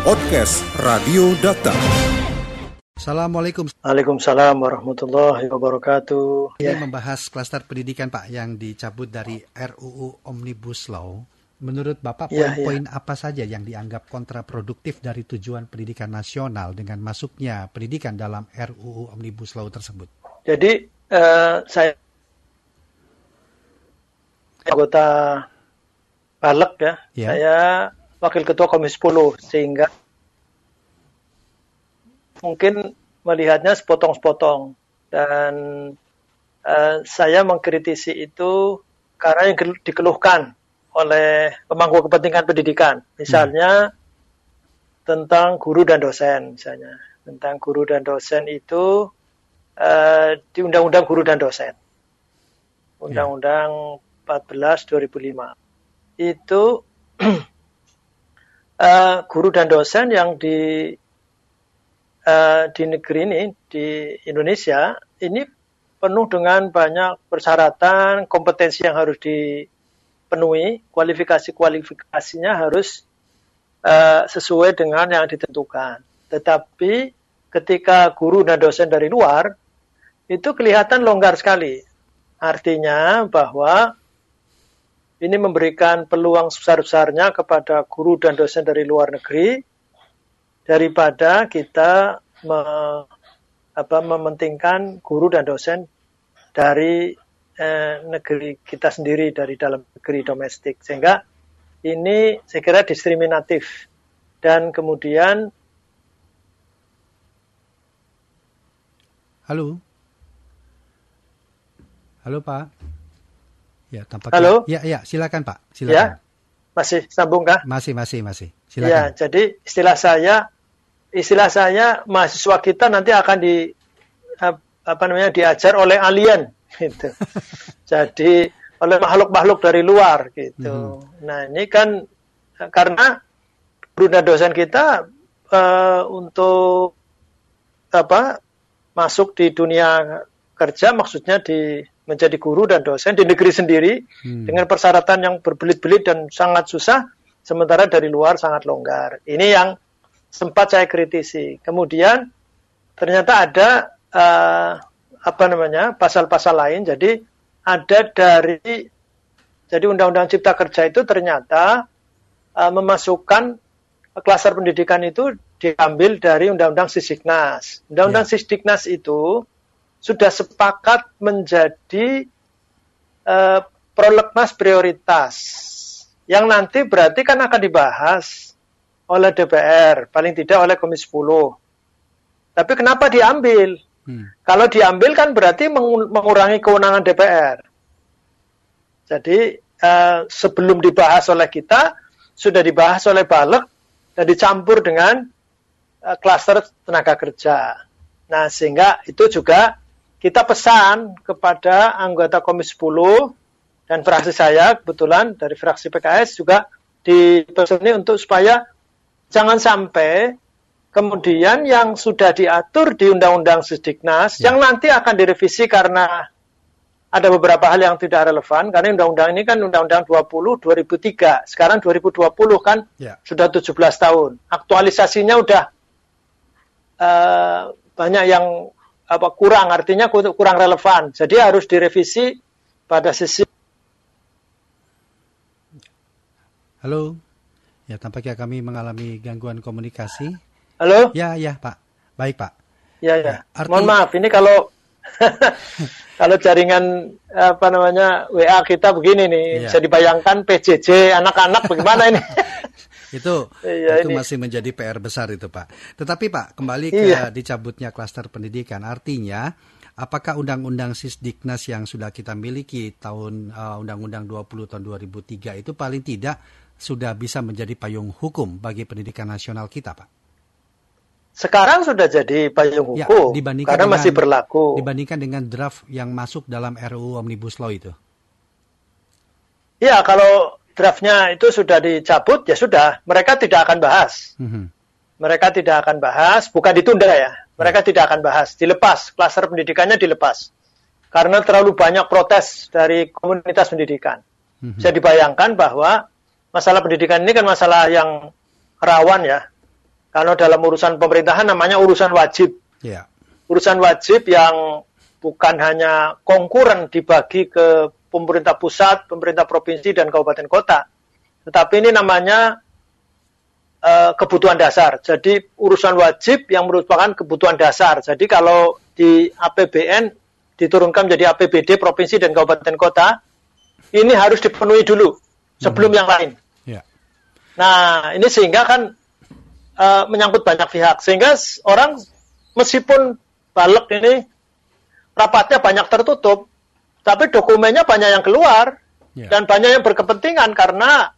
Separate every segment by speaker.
Speaker 1: Podcast Radio Data.
Speaker 2: Assalamualaikum.
Speaker 3: Waalaikumsalam warahmatullahi wabarakatuh.
Speaker 2: Ini membahas klaster pendidikan Pak yang dicabut dari RUU Omnibus Law. Menurut Bapak,
Speaker 3: Ya,
Speaker 2: poin-poin apa saja yang dianggap kontraproduktif dari tujuan pendidikan nasional dengan masuknya pendidikan dalam RUU Omnibus Law tersebut?
Speaker 3: Jadi eh, saya anggota Balek ya.
Speaker 2: Ya.
Speaker 3: Saya wakil ketua Komisi 10 sehingga mungkin melihatnya sepotong-sepotong. Dan eh, saya mengkritisi itu karena yang dikeluhkan oleh pemangku kepentingan pendidikan, misalnya tentang guru dan dosen, misalnya. Tentang guru dan dosen itu eh, di Undang-Undang Guru dan Dosen, Undang-Undang 14 2005 itu eh, guru dan dosen yang di eh, di negeri ini di Indonesia ini penuh dengan banyak persyaratan kompetensi yang harus dipenuhi kualifikasi kualifikasinya harus eh, sesuai dengan yang ditentukan. Tetapi ketika guru dan dosen dari luar itu kelihatan longgar sekali. Artinya bahwa ini memberikan peluang sebesar-besarnya kepada guru dan dosen dari luar negeri daripada kita me- apa, mementingkan guru dan dosen dari eh, negeri kita sendiri dari dalam negeri domestik sehingga ini saya kira diskriminatif dan kemudian
Speaker 2: Halo? Halo Pak? Ya, tampaknya.
Speaker 3: Halo?
Speaker 2: Ya, ya, silakan Pak.
Speaker 3: ya
Speaker 2: Silakan.
Speaker 3: masih sambung kah?
Speaker 2: Masih, masih, masih.
Speaker 3: Ya,
Speaker 2: Silakan.
Speaker 3: jadi istilah saya istilah saya mahasiswa kita nanti akan di ap- apa namanya diajar oleh alien gitu. jadi oleh makhluk-makhluk dari luar gitu. Nah, ini kan karena dan dosen kita eh, untuk apa masuk di dunia kerja maksudnya di menjadi guru dan dosen di negeri sendiri
Speaker 2: Hmm.
Speaker 3: dengan persyaratan yang berbelit-belit dan sangat susah, sementara dari luar sangat longgar. Ini yang sempat saya kritisi. Kemudian ternyata ada eh, apa namanya pasal-pasal lain. Jadi ada dari jadi Undang-Undang Cipta Kerja itu ternyata eh, memasukkan klaster pendidikan itu diambil dari Undang-Undang Sisdiknas. Undang-Undang
Speaker 2: Ya.
Speaker 3: Sisdiknas itu sudah sepakat menjadi eh, prolegnas prioritas yang nanti berarti kan akan dibahas oleh DPR, paling tidak oleh Komisi 10. Tapi kenapa diambil?
Speaker 2: Hmm.
Speaker 3: Kalau diambil kan berarti mengu- mengurangi kewenangan DPR. Jadi eh, sebelum dibahas oleh kita sudah dibahas oleh Balek dan dicampur dengan eh, klaster tenaga kerja. Nah sehingga itu juga kita pesan kepada anggota Komisi 10 dan fraksi saya kebetulan dari fraksi PKS juga dipesoni untuk supaya jangan sampai kemudian yang sudah diatur di Undang-Undang Sisdiknas
Speaker 2: Ya.
Speaker 3: yang nanti akan direvisi karena ada beberapa hal yang tidak relevan karena undang-undang ini kan undang-undang 20 2003 sekarang 2020 kan
Speaker 2: Ya.
Speaker 3: sudah 17 tahun aktualisasinya udah eh, banyak yang apa kurang artinya ku- kurang relevan jadi harus direvisi pada sisi
Speaker 2: Halo? Ya, tampaknya kami mengalami gangguan komunikasi.
Speaker 3: halo
Speaker 2: Ya, ya, Pak. Baik, Pak.
Speaker 3: ya
Speaker 2: Ya,
Speaker 3: ya
Speaker 2: arti-
Speaker 3: mohon maaf ini kalau kalau jaringan apa namanya WA kita begini nih
Speaker 2: Iya.
Speaker 3: bisa dibayangkan PJJ anak-anak bagaimana ini
Speaker 2: Itu
Speaker 3: Iya,
Speaker 2: itu
Speaker 3: ini.
Speaker 2: masih menjadi PR besar itu, Pak. Tetapi, Pak, kembali ke
Speaker 3: Iya.
Speaker 2: dicabutnya klaster pendidikan. Artinya, apakah undang-undang Sisdiknas yang sudah kita miliki tahun uh, undang-undang 20 tahun 2003 itu paling tidak sudah bisa menjadi payung hukum bagi pendidikan nasional kita, Pak?
Speaker 3: sekarang sudah jadi payung
Speaker 2: Ya,
Speaker 3: hukum
Speaker 2: dibandingkan
Speaker 3: karena
Speaker 2: dengan-
Speaker 3: masih berlaku
Speaker 2: Dibandingkan dengan draft yang masuk dalam RUU Omnibus Law itu.
Speaker 3: Ya, kalau draftnya itu sudah dicabut, ya sudah. Mereka tidak akan bahas.
Speaker 2: Mhm.
Speaker 3: Mereka tidak akan bahas, bukan ditunda ya. Mereka tidak akan bahas. Dilepas, klaster pendidikannya dilepas. Karena terlalu banyak protes dari komunitas pendidikan.
Speaker 2: Mhm.
Speaker 3: Bisa dibayangkan bahwa masalah pendidikan ini kan masalah yang rawan ya. Kalau dalam urusan pemerintahan namanya urusan wajib.
Speaker 2: Ya.
Speaker 3: Urusan wajib yang bukan hanya konkuren dibagi ke pemerintah pusat, pemerintah provinsi, dan kabupaten kota. Tetapi ini namanya uh, kebutuhan dasar. Jadi urusan wajib yang merupakan kebutuhan dasar. Jadi kalau di APBN diturunkan menjadi APBD provinsi dan kabupaten kota, ini harus dipenuhi dulu sebelum hmm. yang lain.
Speaker 2: Yeah.
Speaker 3: Nah, ini sehingga kan uh, menyangkut banyak pihak. Sehingga orang meskipun balik ini rapatnya banyak tertutup, tapi dokumennya banyak yang keluar yeah. dan banyak yang berkepentingan karena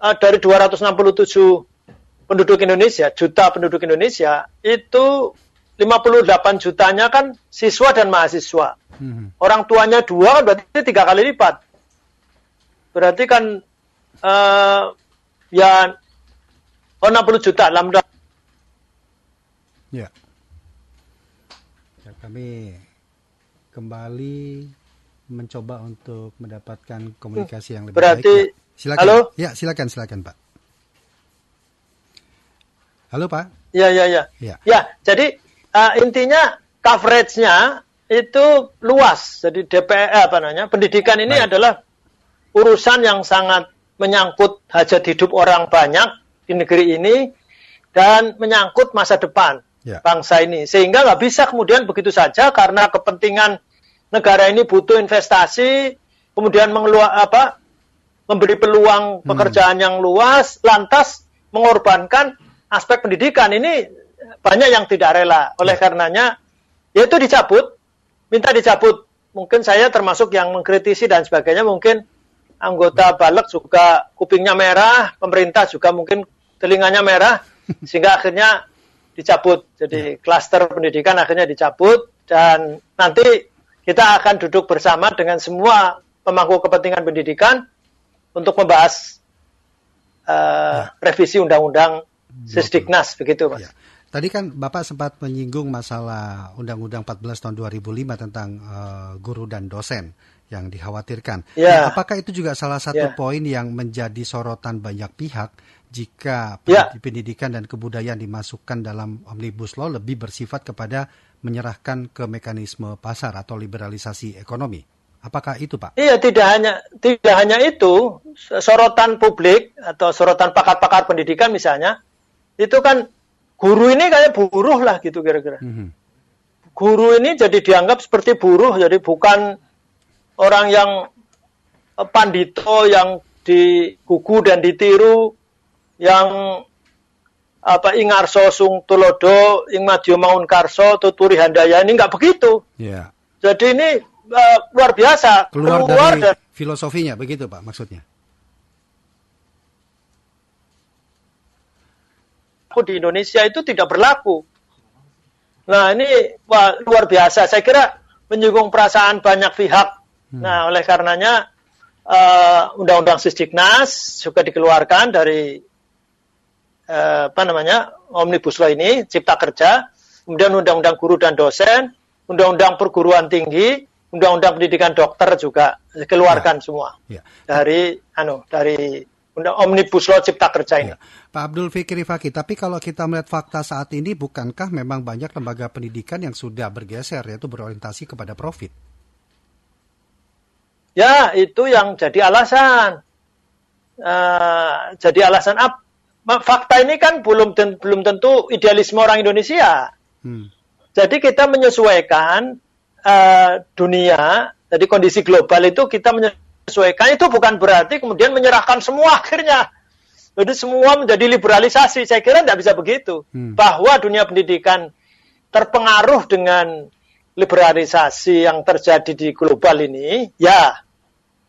Speaker 3: uh, dari 267 penduduk Indonesia, juta penduduk Indonesia, itu 58 jutanya kan siswa dan mahasiswa. Hmm. Orang tuanya dua berarti tiga kali lipat. Berarti kan uh, ya Oh 60 juta lambda.
Speaker 2: Ya. ya. Kami kembali mencoba untuk mendapatkan komunikasi yang lebih
Speaker 3: Berarti,
Speaker 2: baik. Ya. Silakan.
Speaker 3: Halo?
Speaker 2: Ya, silakan, silakan, Pak. Halo, Pak.
Speaker 3: Ya, ya, ya. Ya, ya jadi uh, intinya coverage-nya itu luas. Jadi DPR apa namanya? Pendidikan ini Baik. adalah urusan yang sangat menyangkut hajat hidup orang banyak di negeri ini dan menyangkut masa depan ya. bangsa ini. Sehingga nggak bisa kemudian begitu saja karena kepentingan negara ini butuh investasi, kemudian mengeluar apa memberi peluang hmm. pekerjaan yang luas, lantas mengorbankan aspek pendidikan ini banyak yang tidak rela. Oleh ya. karenanya, yaitu dicabut, minta dicabut. Mungkin saya termasuk yang mengkritisi dan sebagainya. Mungkin anggota balik juga kupingnya merah, pemerintah juga mungkin telinganya merah sehingga akhirnya dicabut. Jadi ya. klaster pendidikan akhirnya dicabut dan nanti kita akan duduk bersama dengan semua pemangku kepentingan pendidikan untuk membahas uh, ya. revisi undang-undang Sisdiknas begitu, Mas. Ya.
Speaker 2: Tadi kan Bapak sempat menyinggung masalah Undang-Undang 14 tahun 2005 tentang uh, guru dan dosen yang dikhawatirkan.
Speaker 3: Ya.
Speaker 2: Nah, apakah itu juga salah satu ya. poin yang menjadi sorotan banyak pihak jika
Speaker 3: ya.
Speaker 2: pendidikan dan kebudayaan dimasukkan dalam omnibus law lebih bersifat kepada menyerahkan ke mekanisme pasar atau liberalisasi ekonomi. Apakah itu, Pak?
Speaker 3: Iya, tidak hanya tidak hanya itu, sorotan publik atau sorotan pakar-pakar pendidikan misalnya, itu kan guru ini kayak buruh lah gitu kira-kira. Mm -hmm. Guru ini jadi dianggap seperti buruh, jadi bukan orang yang eh, pandito yang digugu dan ditiru yang apa ingarso sung tulodo ing madyo maun karso tuturi handaya ini nggak begitu.
Speaker 2: Yeah.
Speaker 3: Jadi ini uh, luar biasa
Speaker 2: keluar, keluar dari dan, filosofinya begitu pak maksudnya.
Speaker 3: Aku di Indonesia itu tidak berlaku. Nah ini wah, luar biasa. Saya kira menyinggung perasaan banyak pihak. Hmm. Nah oleh karenanya uh, Undang-Undang Sisdiknas juga dikeluarkan dari eh, apa namanya omnibus law ini cipta kerja, kemudian undang-undang guru dan dosen, undang-undang perguruan tinggi, undang-undang pendidikan dokter juga dikeluarkan ya. semua ya. dari anu dari undang omnibus law cipta kerja ini. Ya.
Speaker 2: Pak Abdul Fikri Fakih, tapi kalau kita melihat fakta saat ini, bukankah memang banyak lembaga pendidikan yang sudah bergeser, yaitu berorientasi kepada profit?
Speaker 3: Ya, itu yang jadi alasan. Uh, jadi alasan apa? Fakta ini kan belum ten, belum tentu idealisme orang Indonesia. Hmm. Jadi kita menyesuaikan uh, dunia, jadi kondisi global itu kita menyesuaikan itu bukan berarti kemudian menyerahkan semua akhirnya. Jadi semua menjadi liberalisasi. Saya kira tidak bisa begitu. Hmm. Bahwa dunia pendidikan terpengaruh dengan liberalisasi yang terjadi di global ini, ya.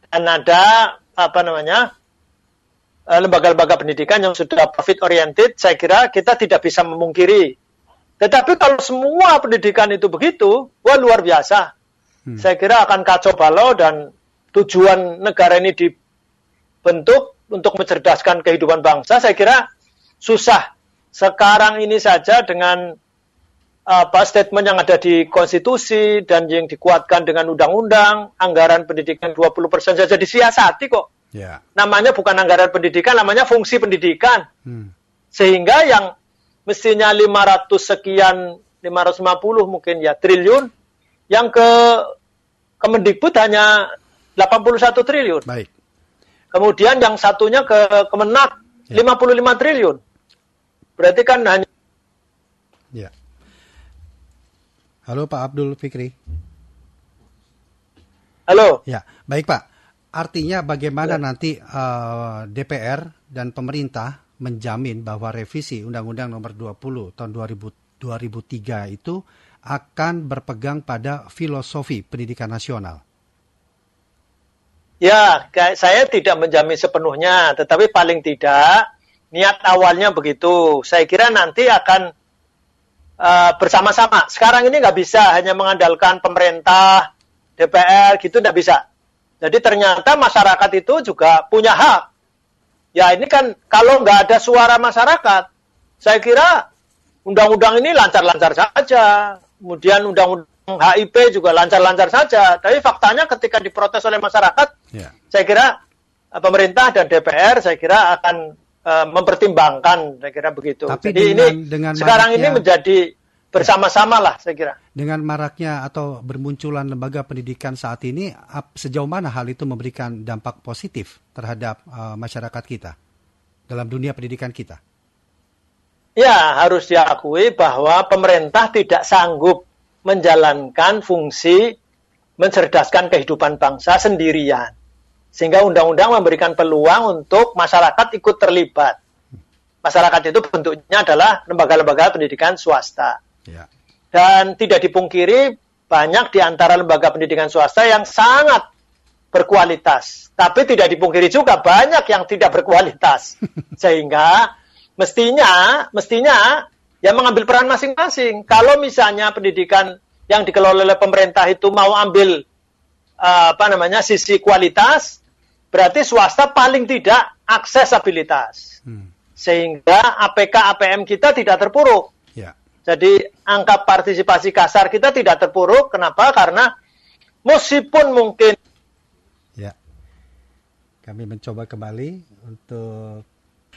Speaker 3: Dan ada apa namanya lembaga-lembaga pendidikan yang sudah profit oriented, saya kira kita tidak bisa memungkiri. Tetapi kalau semua pendidikan itu begitu, wah luar biasa. Hmm. Saya kira akan kacau balau dan tujuan negara ini dibentuk untuk mencerdaskan kehidupan bangsa, saya kira susah. Sekarang ini saja dengan apa statement yang ada di konstitusi dan yang dikuatkan dengan undang-undang, anggaran pendidikan 20% saja disiasati kok.
Speaker 2: Yeah.
Speaker 3: Namanya bukan anggaran pendidikan, namanya fungsi pendidikan. Hmm. Sehingga yang mestinya 500 sekian 550 mungkin ya triliun yang ke Kemendikbud hanya 81 triliun.
Speaker 2: Baik.
Speaker 3: Kemudian yang satunya ke Kemenak ya. 55 triliun. Berarti kan hanya
Speaker 2: Ya. Halo Pak Abdul Fikri.
Speaker 3: Halo.
Speaker 2: Ya, baik Pak. Artinya bagaimana ya. nanti uh, eh, DPR dan pemerintah menjamin bahwa revisi Undang-Undang Nomor 20 tahun 2000, 2003 itu akan berpegang pada filosofi pendidikan nasional?
Speaker 3: Ya, saya tidak menjamin sepenuhnya, tetapi paling tidak niat awalnya begitu. Saya kira nanti akan uh, bersama-sama. Sekarang ini nggak bisa hanya mengandalkan pemerintah, DPR gitu nggak bisa. Jadi ternyata masyarakat itu juga punya hak. Ya ini kan kalau nggak ada suara masyarakat, saya kira undang-undang ini lancar-lancar saja kemudian undang-undang HIP juga lancar-lancar saja. Tapi faktanya ketika diprotes oleh masyarakat, yeah. saya kira uh, pemerintah dan DPR saya kira akan uh, mempertimbangkan, saya kira begitu.
Speaker 2: Tapi Jadi dengan, ini dengan
Speaker 3: sekarang maraknya, ini menjadi bersama-sama lah, saya kira.
Speaker 2: Dengan maraknya atau bermunculan lembaga pendidikan saat ini, sejauh mana hal itu memberikan dampak positif terhadap uh, masyarakat kita dalam dunia pendidikan kita?
Speaker 3: Ya, harus diakui bahwa pemerintah tidak sanggup menjalankan fungsi mencerdaskan kehidupan bangsa sendirian. Sehingga undang-undang memberikan peluang untuk masyarakat ikut terlibat. Masyarakat itu bentuknya adalah lembaga-lembaga pendidikan swasta. Ya. Dan tidak dipungkiri banyak di antara lembaga pendidikan swasta yang sangat berkualitas. Tapi tidak dipungkiri juga banyak yang tidak berkualitas. Sehingga mestinya mestinya ya mengambil peran masing-masing. Kalau misalnya pendidikan yang dikelola oleh pemerintah itu mau ambil uh, apa namanya sisi kualitas, berarti swasta paling tidak aksesabilitas. Hmm. Sehingga APK APM kita tidak terpuruk. Jadi angka partisipasi kasar kita tidak terpuruk. Kenapa? Karena meskipun mungkin
Speaker 2: Ya. Kami mencoba kembali untuk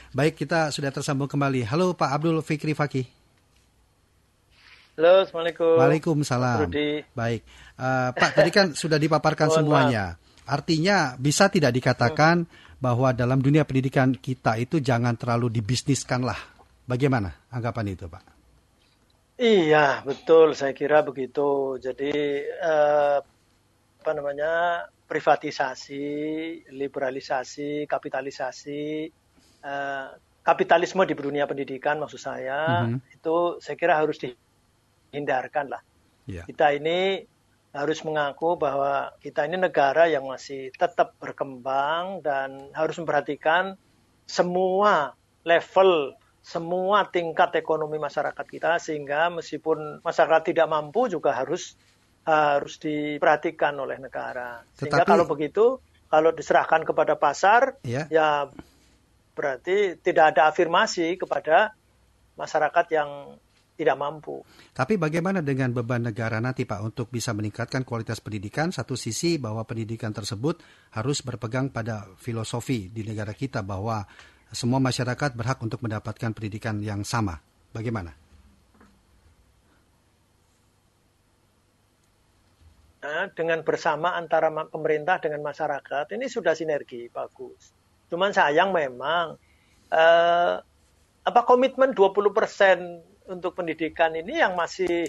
Speaker 2: Baik, kita sudah tersambung kembali. Halo Pak Abdul Fikri Fakih.
Speaker 3: Halo, Assalamualaikum.
Speaker 2: Waalaikumsalam. Baik, uh, Pak tadi kan sudah dipaparkan semuanya. Artinya bisa tidak dikatakan hmm. bahwa dalam dunia pendidikan kita itu jangan terlalu dibisniskan lah. Bagaimana anggapan itu, Pak?
Speaker 3: Iya, betul. Saya kira begitu. Jadi uh, apa namanya privatisasi, liberalisasi, kapitalisasi Eh, kapitalisme di dunia pendidikan maksud saya mm-hmm. itu saya kira harus dihindarkan lah. Yeah. Kita ini harus mengaku bahwa kita ini negara yang masih tetap berkembang dan harus memperhatikan semua level, semua tingkat ekonomi masyarakat kita sehingga meskipun masyarakat tidak mampu juga harus harus diperhatikan oleh negara. Sehingga Tetapi, kalau begitu, kalau diserahkan kepada pasar, yeah. ya berarti tidak ada afirmasi kepada masyarakat yang tidak mampu.
Speaker 2: Tapi bagaimana dengan beban negara nanti Pak untuk bisa meningkatkan kualitas pendidikan? Satu sisi bahwa pendidikan tersebut harus berpegang pada filosofi di negara kita bahwa semua masyarakat berhak untuk mendapatkan pendidikan yang sama. Bagaimana?
Speaker 3: Nah, dengan bersama antara pemerintah dengan masyarakat ini sudah sinergi bagus. Cuman sayang memang uh, apa komitmen 20% untuk pendidikan ini yang masih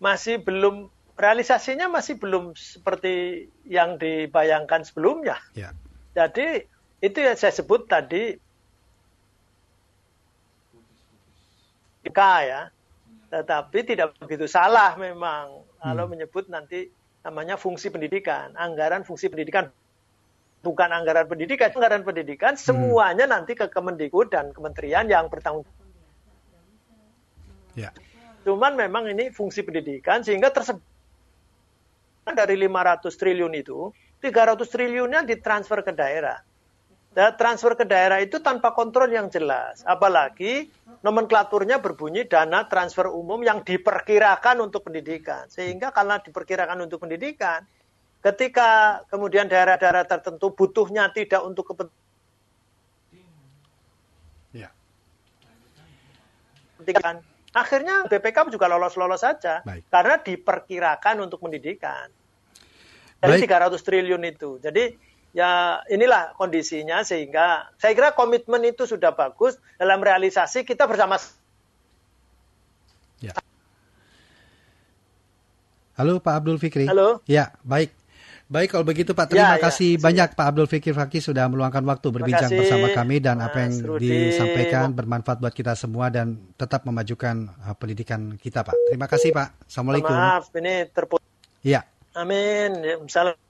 Speaker 3: masih belum realisasinya masih belum seperti yang dibayangkan sebelumnya. Ya. Jadi itu yang saya sebut tadi K ya. Tetapi tidak begitu salah memang kalau hmm. menyebut nanti namanya fungsi pendidikan, anggaran fungsi pendidikan bukan anggaran pendidikan, anggaran pendidikan hmm. semuanya nanti ke Kemendikbud dan kementerian yang bertanggung jawab. Ya. Cuman memang ini fungsi pendidikan sehingga tersebut dari 500 triliun itu 300 triliunnya ditransfer ke daerah. Transfer ke daerah itu tanpa kontrol yang jelas. Apalagi nomenklaturnya berbunyi dana transfer umum yang diperkirakan untuk pendidikan. Sehingga karena diperkirakan untuk pendidikan, Ketika kemudian daerah-daerah tertentu butuhnya tidak untuk kepentingan
Speaker 2: ya.
Speaker 3: kepentingan. Akhirnya BPK juga lolos-lolos saja
Speaker 2: Baik.
Speaker 3: karena diperkirakan untuk pendidikan. Dari
Speaker 2: Baik.
Speaker 3: 300 triliun itu. Jadi ya inilah kondisinya sehingga saya kira komitmen itu sudah bagus dalam realisasi kita bersama
Speaker 2: Ya. Halo Pak Abdul Fikri.
Speaker 3: Halo.
Speaker 2: Ya, baik. Baik kalau begitu Pak, terima
Speaker 3: Ya, ya,
Speaker 2: kasih banyak Pak Abdul Fikri Fakih sudah meluangkan waktu berbincang bersama kami dan apa yang
Speaker 3: Mas Rudi.
Speaker 2: disampaikan bermanfaat buat kita semua dan tetap memajukan uh, pendidikan kita Pak. Terima kasih Pak. Assalamualaikum.
Speaker 3: maaf ini terputus.
Speaker 2: Ya.
Speaker 3: Amin. Ya, Salam.